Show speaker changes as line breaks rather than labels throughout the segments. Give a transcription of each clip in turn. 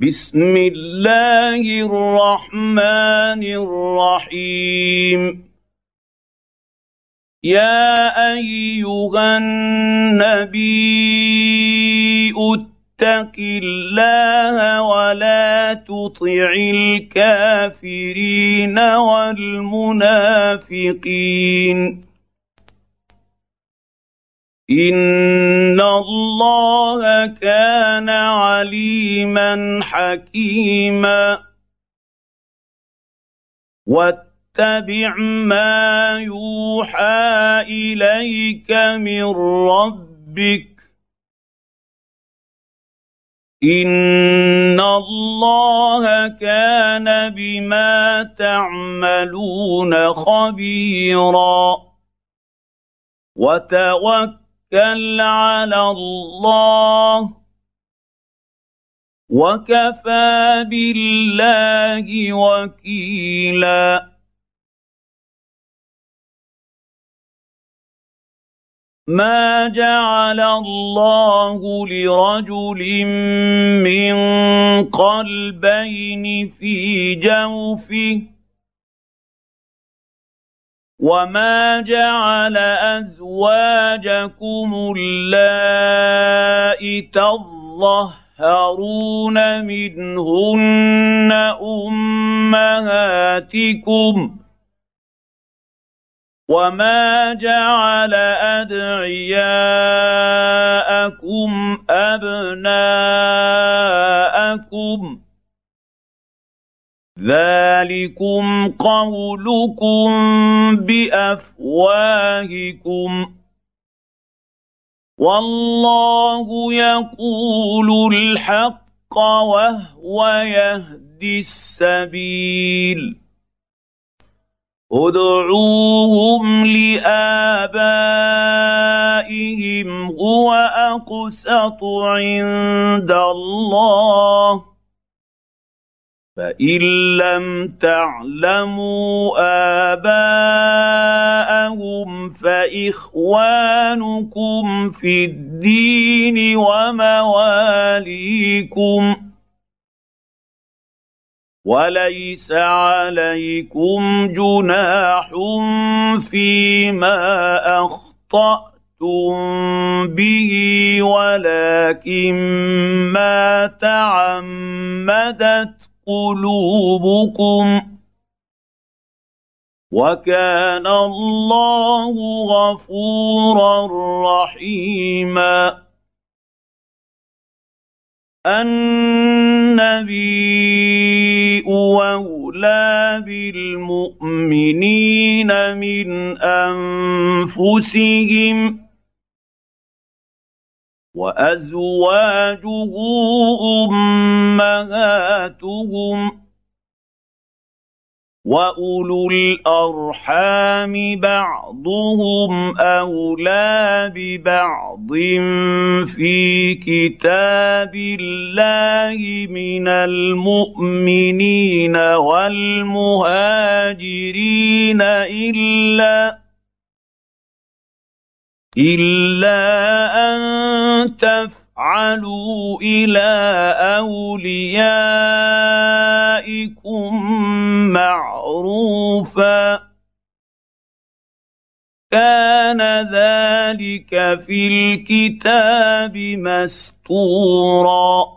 بسم الله الرحمن الرحيم. يا أيها النبي اتق الله ولا تطع الكافرين والمنافقين. ان الله كان عليما حكيما واتبع ما يوحى اليك من ربك ان الله كان بما تعملون خبيرا وتوكل توكل على الله وكفى بالله وكيلا. ما جعل الله لرجل من قلبين في جوفه وما جعل ازواجكم اللائي تظهرون منهن امهاتكم وما جعل ادعياءكم ابناءكم ذلكم قولكم بافواهكم والله يقول الحق وهو يهدي السبيل ادعوهم لابائهم هو اقسط عند الله فان لم تعلموا اباءهم فاخوانكم في الدين ومواليكم وليس عليكم جناح فيما اخطاتم به ولكن ما تعمدت قلوبكم وكان الله غفورا رحيما النبي اولى بالمؤمنين من أنفسهم وأزواجه أمهاتهم وأولو الأرحام بعضهم أولى ببعض في كتاب الله من المؤمنين والمهاجرين إلا الا ان تفعلوا إلى اوليائكم معروفا كان ذلك في الكتاب مستورا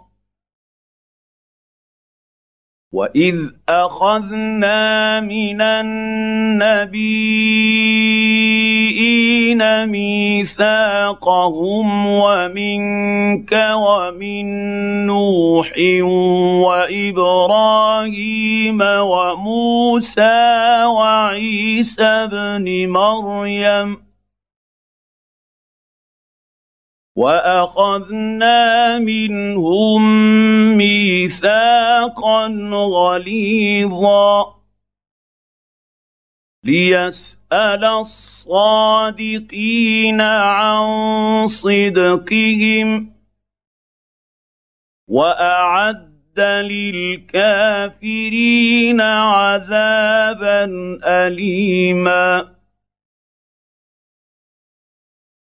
واذ اخذنا من النبيين ميثاقهم ومنك ومن نوح وابراهيم وموسى وعيسى ابن مريم وأخذنا منهم ميثاقا غليظا ليسأل الصادقين عن صدقهم وأعد للكافرين عذابا أليما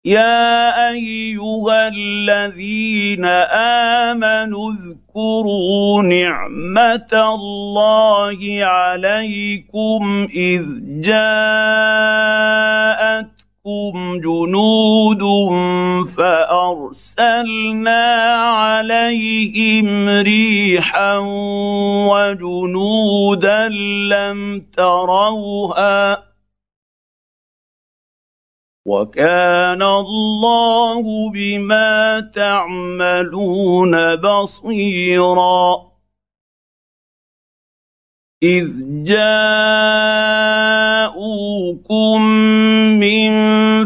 يا أيها الذين آمنوا اذكروا نعمة الله عليكم إذ جاءتكم جنود فأرسلنا عليهم ريحا وجنودا لم تروها وكان الله بما تعملون بصيرا. إذ جاءوكم من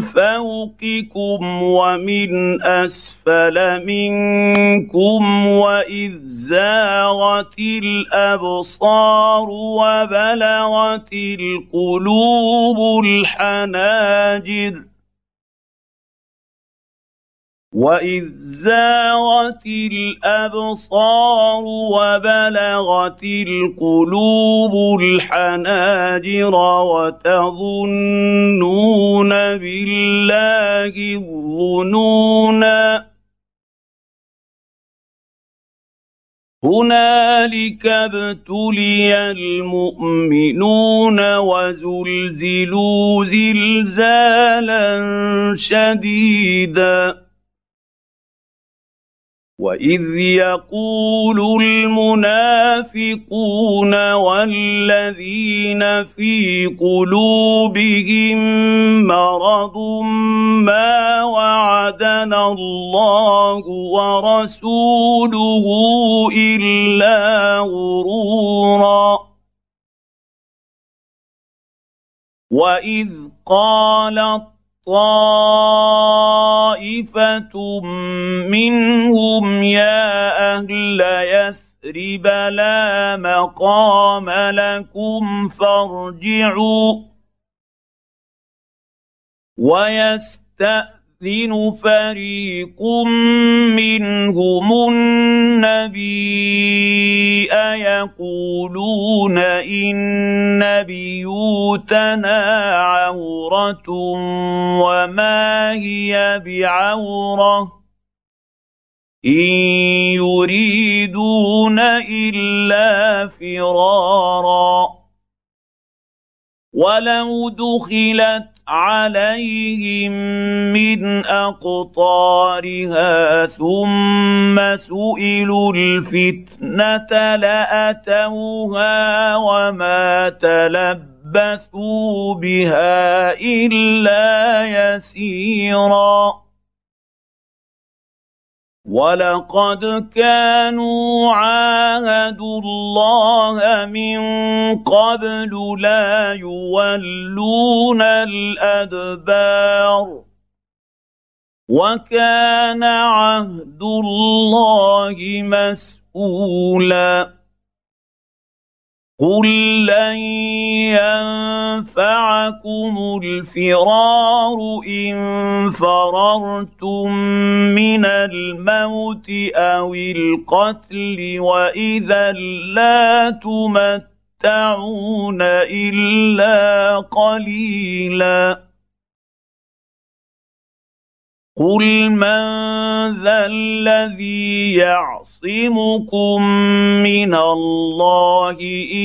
فوقكم ومن أسفل منكم وإذ زاغت الأبصار وبلغت القلوب الحناجر. واذ زاغت الابصار وبلغت القلوب الحناجر وتظنون بالله الظنونا هنالك ابتلي المؤمنون وزلزلوا زلزالا شديدا واذ يقول المنافقون والذين في قلوبهم مرض ما وعدنا الله ورسوله الا غرورا واذ قالت طائفه منهم يا أهل يثرب لا مقام لكم فارجعوا ويستاذن فريق منهم النبي يقولون إن بيوتنا عورة وما هي بعورة إن يريدون إلا فرارا ولو دخلت عليهم من اقطارها ثم سئلوا الفتنه لاتوها وما تلبثوا بها الا يسيرا ولقد كانوا عاهدوا الله من قبل لا يولون الادبار وكان عهد الله مسؤولا قل لن ينفعكم الفرار ان فررتم من الموت أو القتل واذا لا تمتعون الا قليلا قل من ذا الذي يعصمكم من الله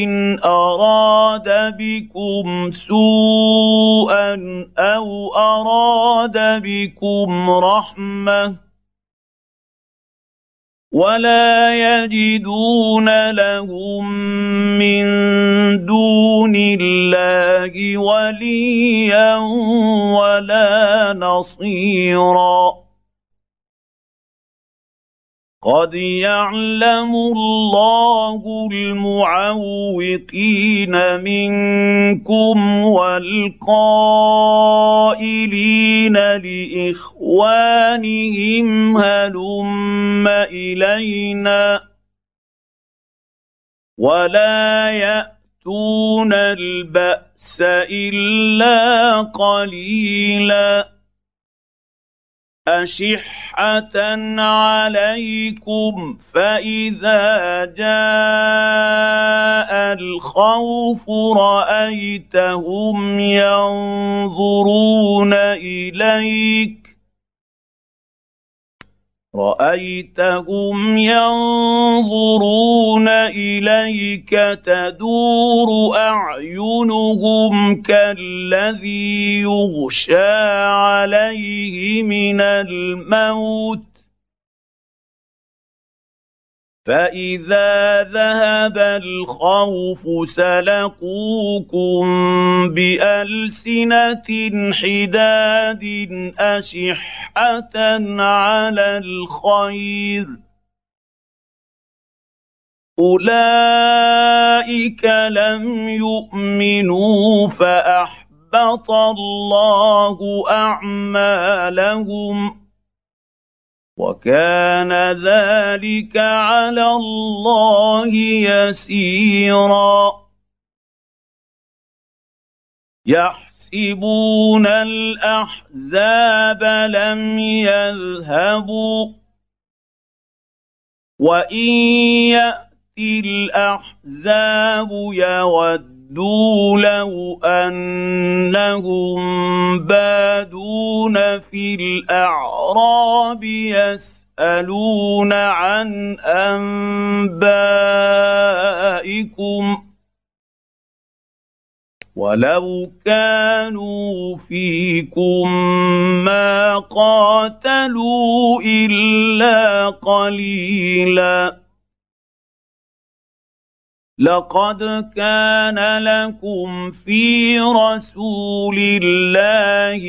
ان اراد بكم سوءا أو اراد بكم رحمه ولا يجدون لهم من دون الله وليا ولا نصيرا. قد يعلم الله المعوقين منكم والقائلين لإخوانهم هلم إلينا؟ ولا ياتون البأس إلا قليلا. أشحة عليكم فإذا جاء الخوف رأيتهم ينظرون إليك رأيتهم ينظرون إليك تدور أعينهم كالذي يغشى عليه من الموت. فاذا ذهب الخوف سلقوكم بالسنه حداد اشحه على الخير اولئك لم يؤمنوا فاحبط الله اعمالهم وكان ذلك على الله يسيرا. يحسبون الأحزاب لم يذهبوا وإن يأتي الأحزاب يود ودوا لو انهم بادون في الاعراب يسالون عن انبائكم ولو كانوا فيكم ما قاتلوا الا قليلا لقد كان لكم في رسول الله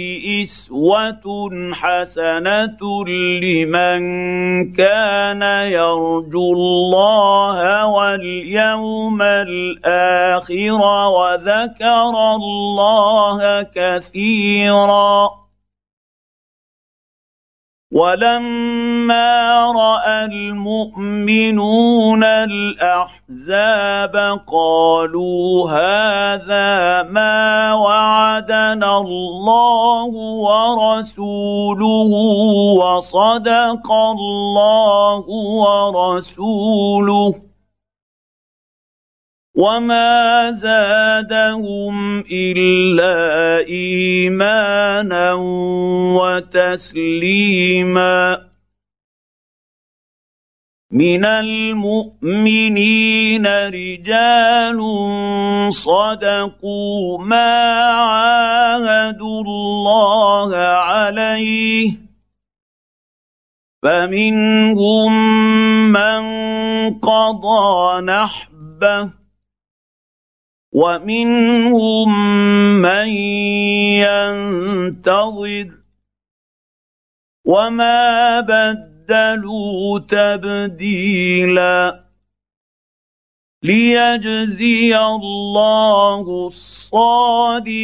إسوة حسنة لمن كان يرجو الله واليوم الآخر وذكر الله كثيرا. ولما رأى المؤمنون الأحزاب قالوا هذا ما وعدنا الله ورسوله وصدق الله ورسوله. وما زادهم الا ايمانا وتسليما من المؤمنين رجال صدقوا ما عاهدوا الله عليه فمنهم من قضى نحبه ومنهم من ينتظر وما بدلوا تبديلا ليجزي الله الصادقين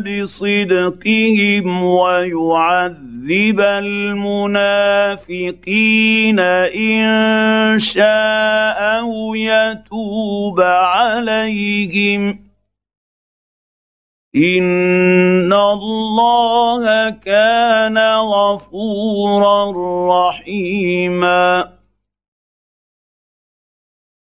بصدقهم ويعذب المنافقين ان شاء أو يتوب عليهم ان الله كان غفورا رحيما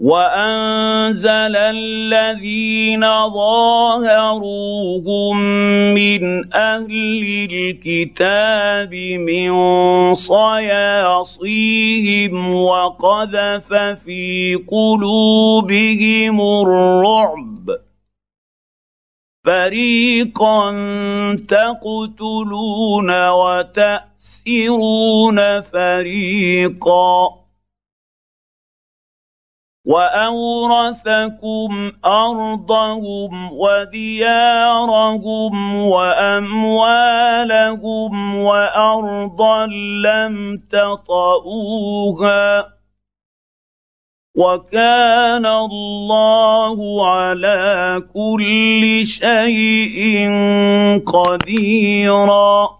وانزل الذين ظاهروهم من أهل الكتاب من صياصيهم وقذف في قلوبهم الرعب فريقا تقتلون وتاسرون فريقا واورثكم ارضهم وديارهم واموالهم وارضا لم تطئوها وكان الله على كل شيء قديرا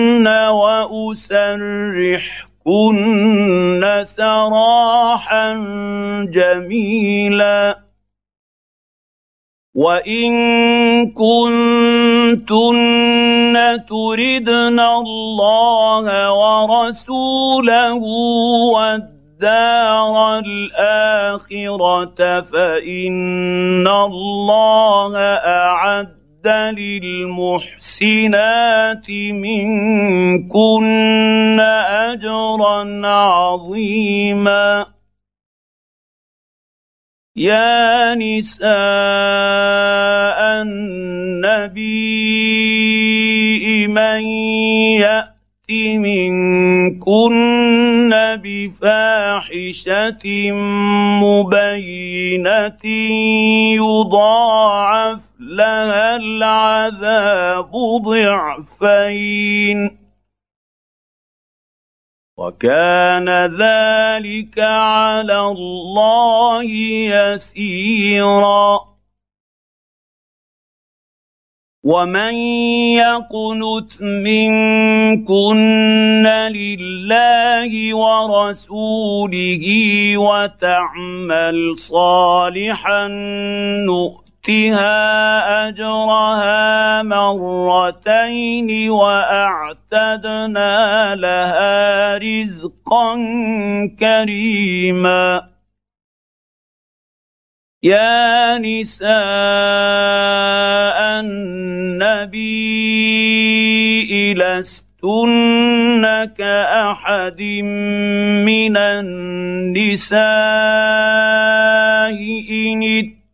واسرحكن سراحا جميلا وان كنتن تردن الله ورسوله والدار الاخره فان الله اعد للمحسنات منكن أجرا عظيما. يا نساء النبي من يأت منكن بفاحشة مبينة يضاعف لها العذاب ضعفين. وكان ذلك على الله يسيرا. ومن يقنت منكن لله ورسوله وتعمل صالحا نؤمن نؤتها أجرها مرتين وأعتدنا لها رزقا كريما. يا نساء النبي لستن كأحد من النساء إن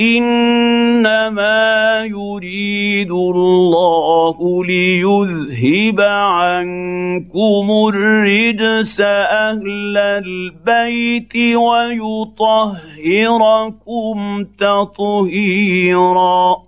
إنما يريد الله ليذهب عنكم الرجس أهل البيت ويطهركم تطهيرا.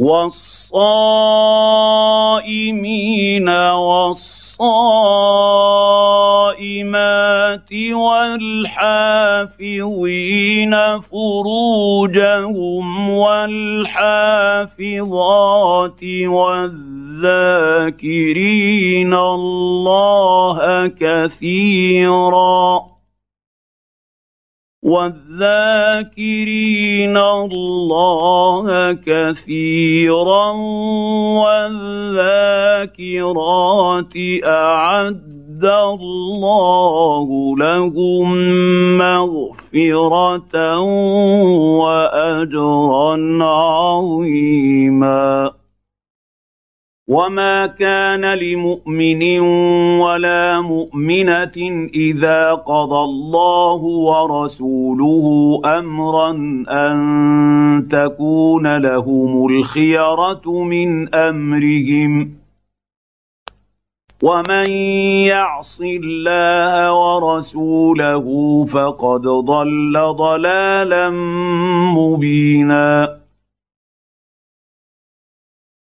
والصائمين والصائمات والحافظين فروجهم والحافظات والذاكرين الله كثيرا والذاكرين الله كثيرا والذاكرات أعد الله لهم مغفرة واجرا عظيما. وما كان لمؤمن ولا مؤمنه اذا قضى الله ورسوله امرا ان تكون لهم الخيره من امرهم. ومن يعص الله ورسوله فقد ضل ضلالا مبينا.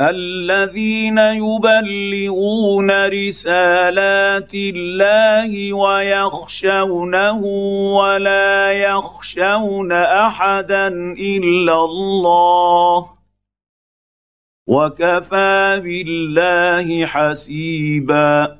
الذين يبلغون رسالات الله ويخشونه ولا يخشون أحدا إلا الله وكفى بالله حسيبا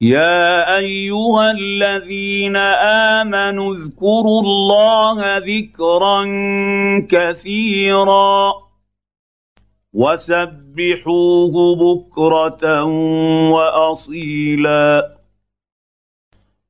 يا أيها الذين آمنوا اذكروا الله ذكرا كثيرا وسبحوه بكرة وأصيلا.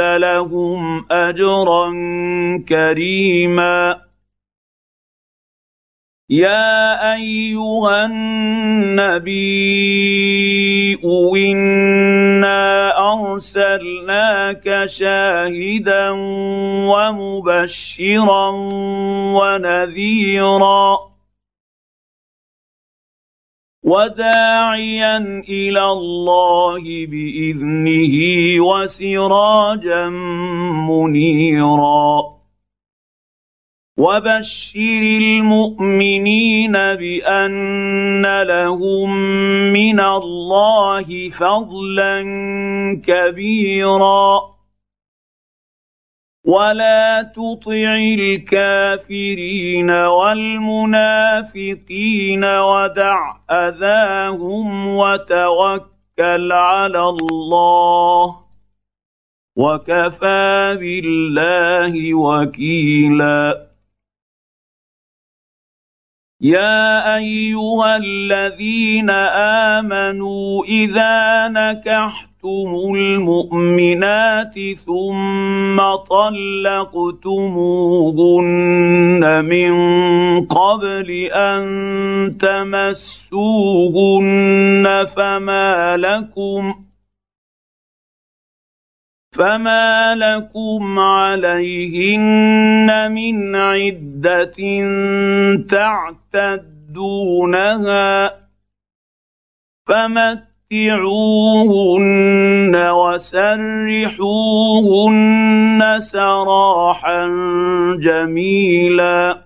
لهم أجرا كريما. يا أيها النبي إنا أرسلناك شاهدا ومبشرا ونذيرا. وداعيا إلى الله بإذنه وسراجا منيرا. وبشر المؤمنين بأن لهم من الله فضلا كبيرا. ولا تطع الكافرين والمنافقين ودع اذاهم وتوكل على الله وكفى بالله وكيلا يا ايها الذين امنوا اذا نكحتم طلقتم المؤمنات ثم طلقتموهن من قبل ان تمسوهن فما لكم فما لكم عليهن من عده تعتدونها فمت متعوهن وسرحوهن سراحا جميلا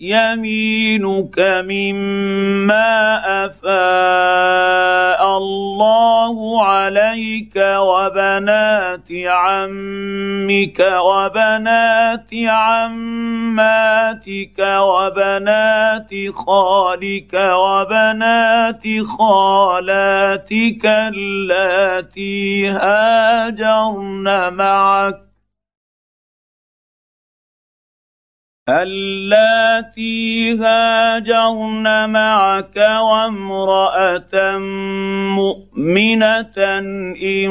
يمينك مما افاء الله عليك وبنات عمك وبنات عماتك وبنات خالك وبنات خالاتك اللاتي هاجرن معك اللاتي هاجرن معك وامرأة مؤمنة إن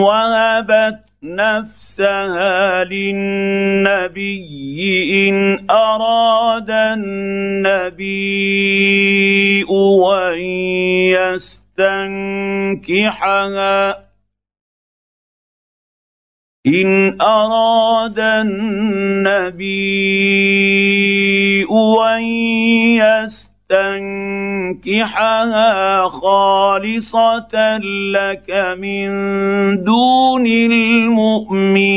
وهبت نفسها للنبي إن أراد النبي أن يستنكحها إن أراد النبي أن يستنكحها خالصة لك من دون المؤمنين.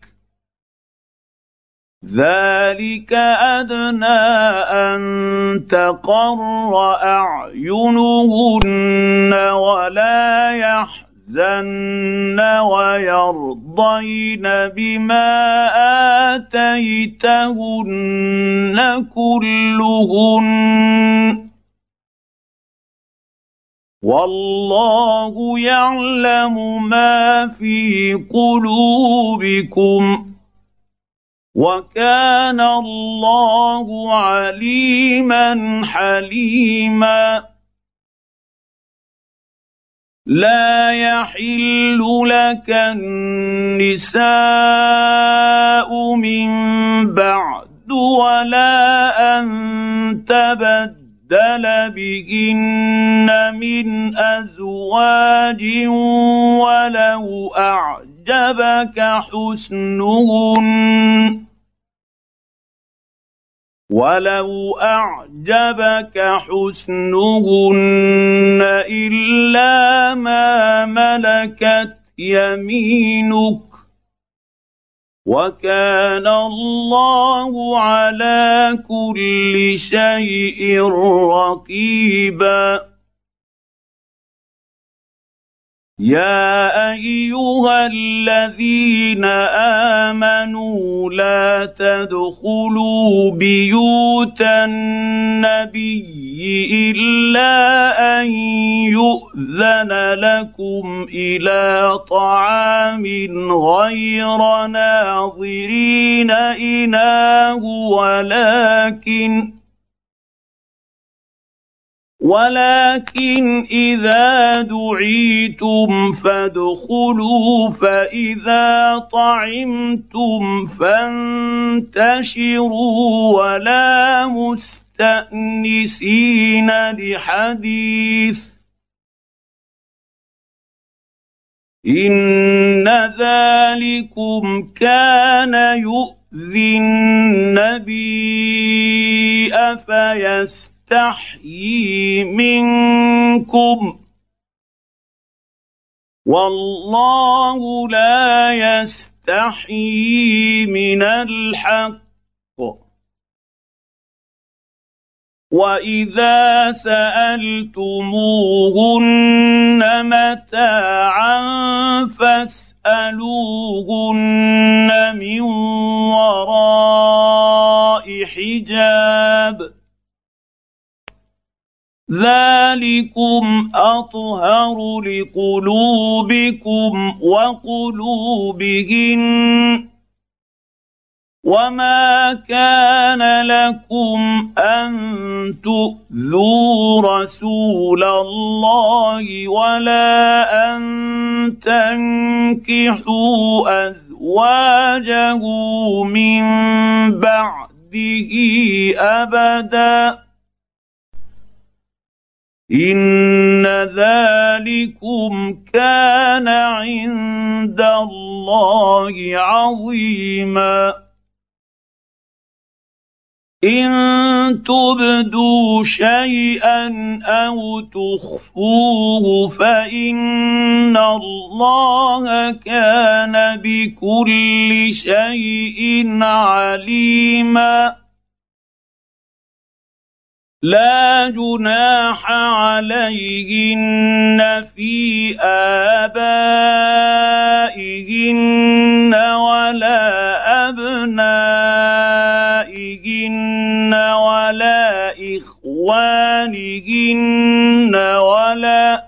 ذلك أدنى أن تقر أعينهن ولا يحزن ويرضين بما آتيتهن كلهن والله يعلم ما في قلوبكم وكان الله عليما حليما. لا يحل لك النساء من بعد ولا أن تبدل بهن من أزواج ولو اعجبك حسنهن ولو أعجبك حسنهن إلا ما ملكت يمينك. وكان الله على كل شيء رقيبا. يا ايها الذين امنوا لا تدخلوا بيوت النبي الا ان يؤذن لكم إلى طعام غير ناظرين اناه ولكن ولكن إذا دعيتم فادخلوا فإذا طعمتم فانتشروا ولا مستأنسين لحديث. إن ذلكم كان يؤذي النبي افيست يستحيي منكم. والله لا يستحيي من الحق. وإذا سألتموهن متاعا فاسألوهن من وراء حجاب. ذلكم اطهر لقلوبكم وقلوبهن وما كان لكم ان تؤذوا رسول الله ولا ان تنكحوا ازواجه من بعده ابدا ان ذلكم كان عند الله عظيما ان تبدوا شيئا أو تخفوه فان الله كان بكل شيء عليما لا جناح عليهن في آبائهن ولا أبنائهن ولا إخوانهن ولا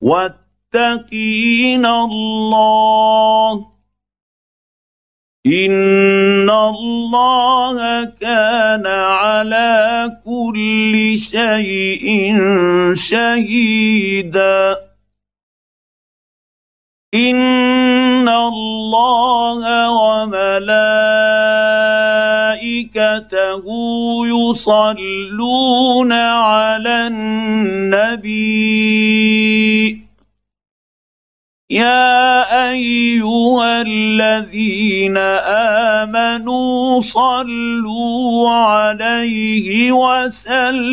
واتقين الله ان الله كان على كل شيء شهيدا وملائكته يصلون على النبي. يا أيها الذين آمنوا صلوا عليه وسلموا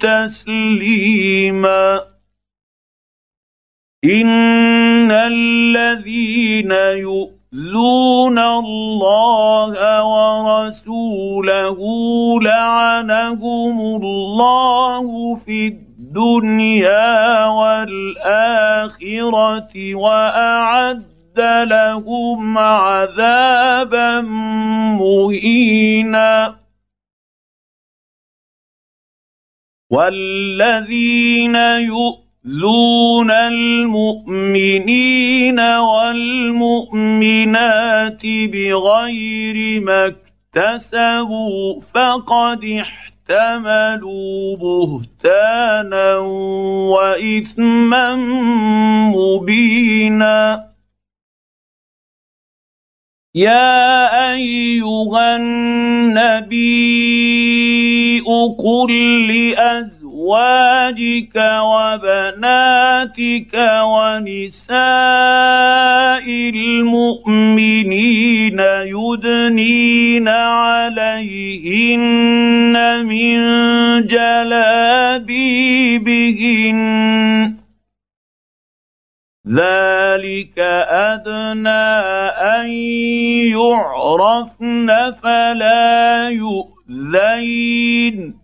تسليما. إن الذين يؤذون الله ورسوله لعنهم الله في الدنيا والاخره واعد لهم عذابا مهينا والذين يؤذون المؤمنين والمؤمنات بغير ما اكتسبوا فقد احتملوا بهتانا واثما مبينا يا ايها النبي قل لازواجك وبناتك ونساء المؤمنين يدنين عليهن من جلابيبهن. ذلك أدنى أن يعرفن فلا يؤذين.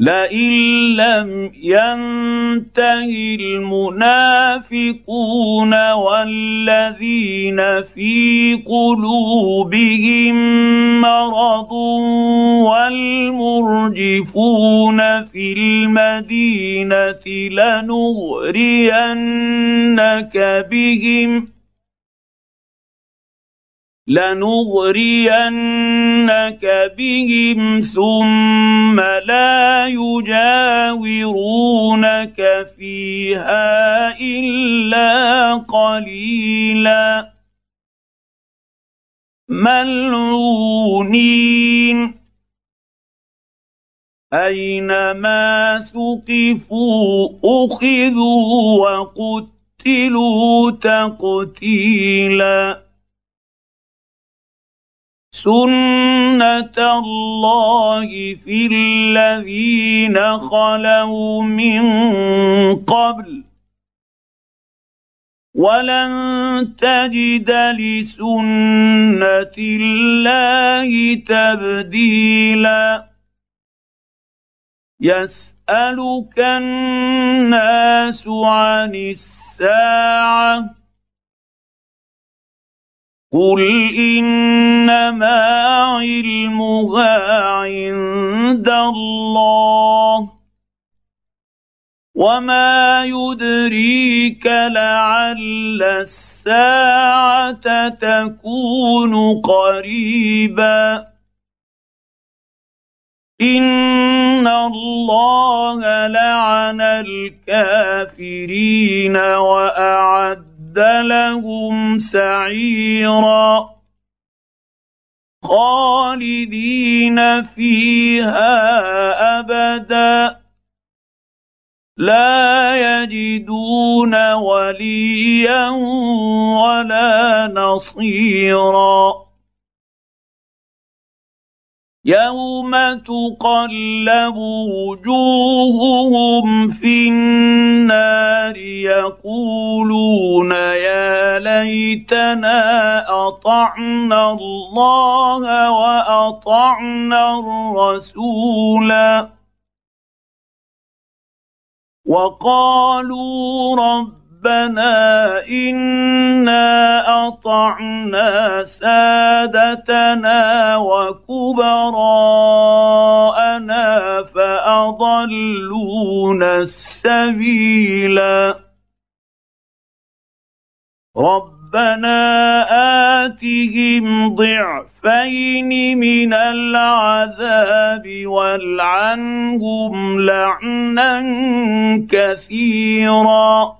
لئن لم ينته المنافقون والذين في قلوبهم مرض والمرجفون في المدينة لنغرينك بهم لنغرينك بهم ثم لا يجاورونك فيها إلا قليلا. ملعونين. أينما ثقفوا أخذوا وقتلوا تقتيلا. سنه الله في الذين خلوا من قبل ولن تجد لسنه الله تبديلا يسالك الناس عن الساعة قل انما علمها عند الله وما يدريك لعل الساعة تكون قريبا ان الله لعن الكافرين واعد لهم سعيرا خالدين فيها أبدا. لا يجدون وليا ولا نصيرا. يوم تقلب وجوههم في النار يقولون يا ليتنا اطعنا الله واطعنا الرسولا وقالوا رب ربنا إنا أطعنا سادتنا وكبراءنا فأضلونا السبيلا ربنا آتهم ضعفين من العذاب والعنهم لعنا كثيرا.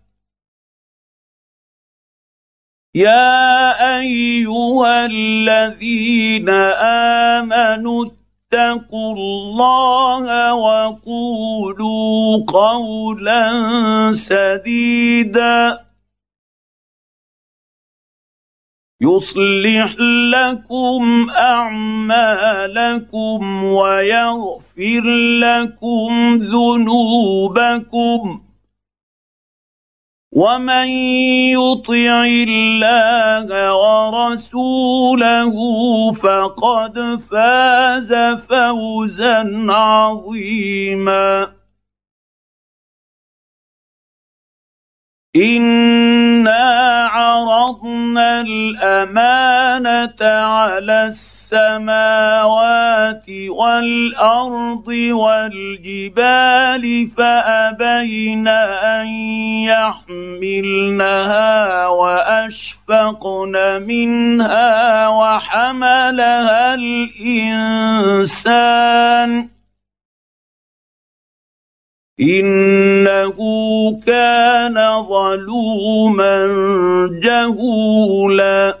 يا أيها الذين آمنوا اتقوا الله وقولوا قولا سديدا. يصلح لكم أعمالكم ويغفر لكم ذنوبكم. ومن يطع الله ورسوله فقد فاز فوزا عظيما انا عرضنا الامانه على السماوات والارض والجبال فابين ان يحملنها واشفقن منها وحملها الانسان إنه كان ظلوما جهولا.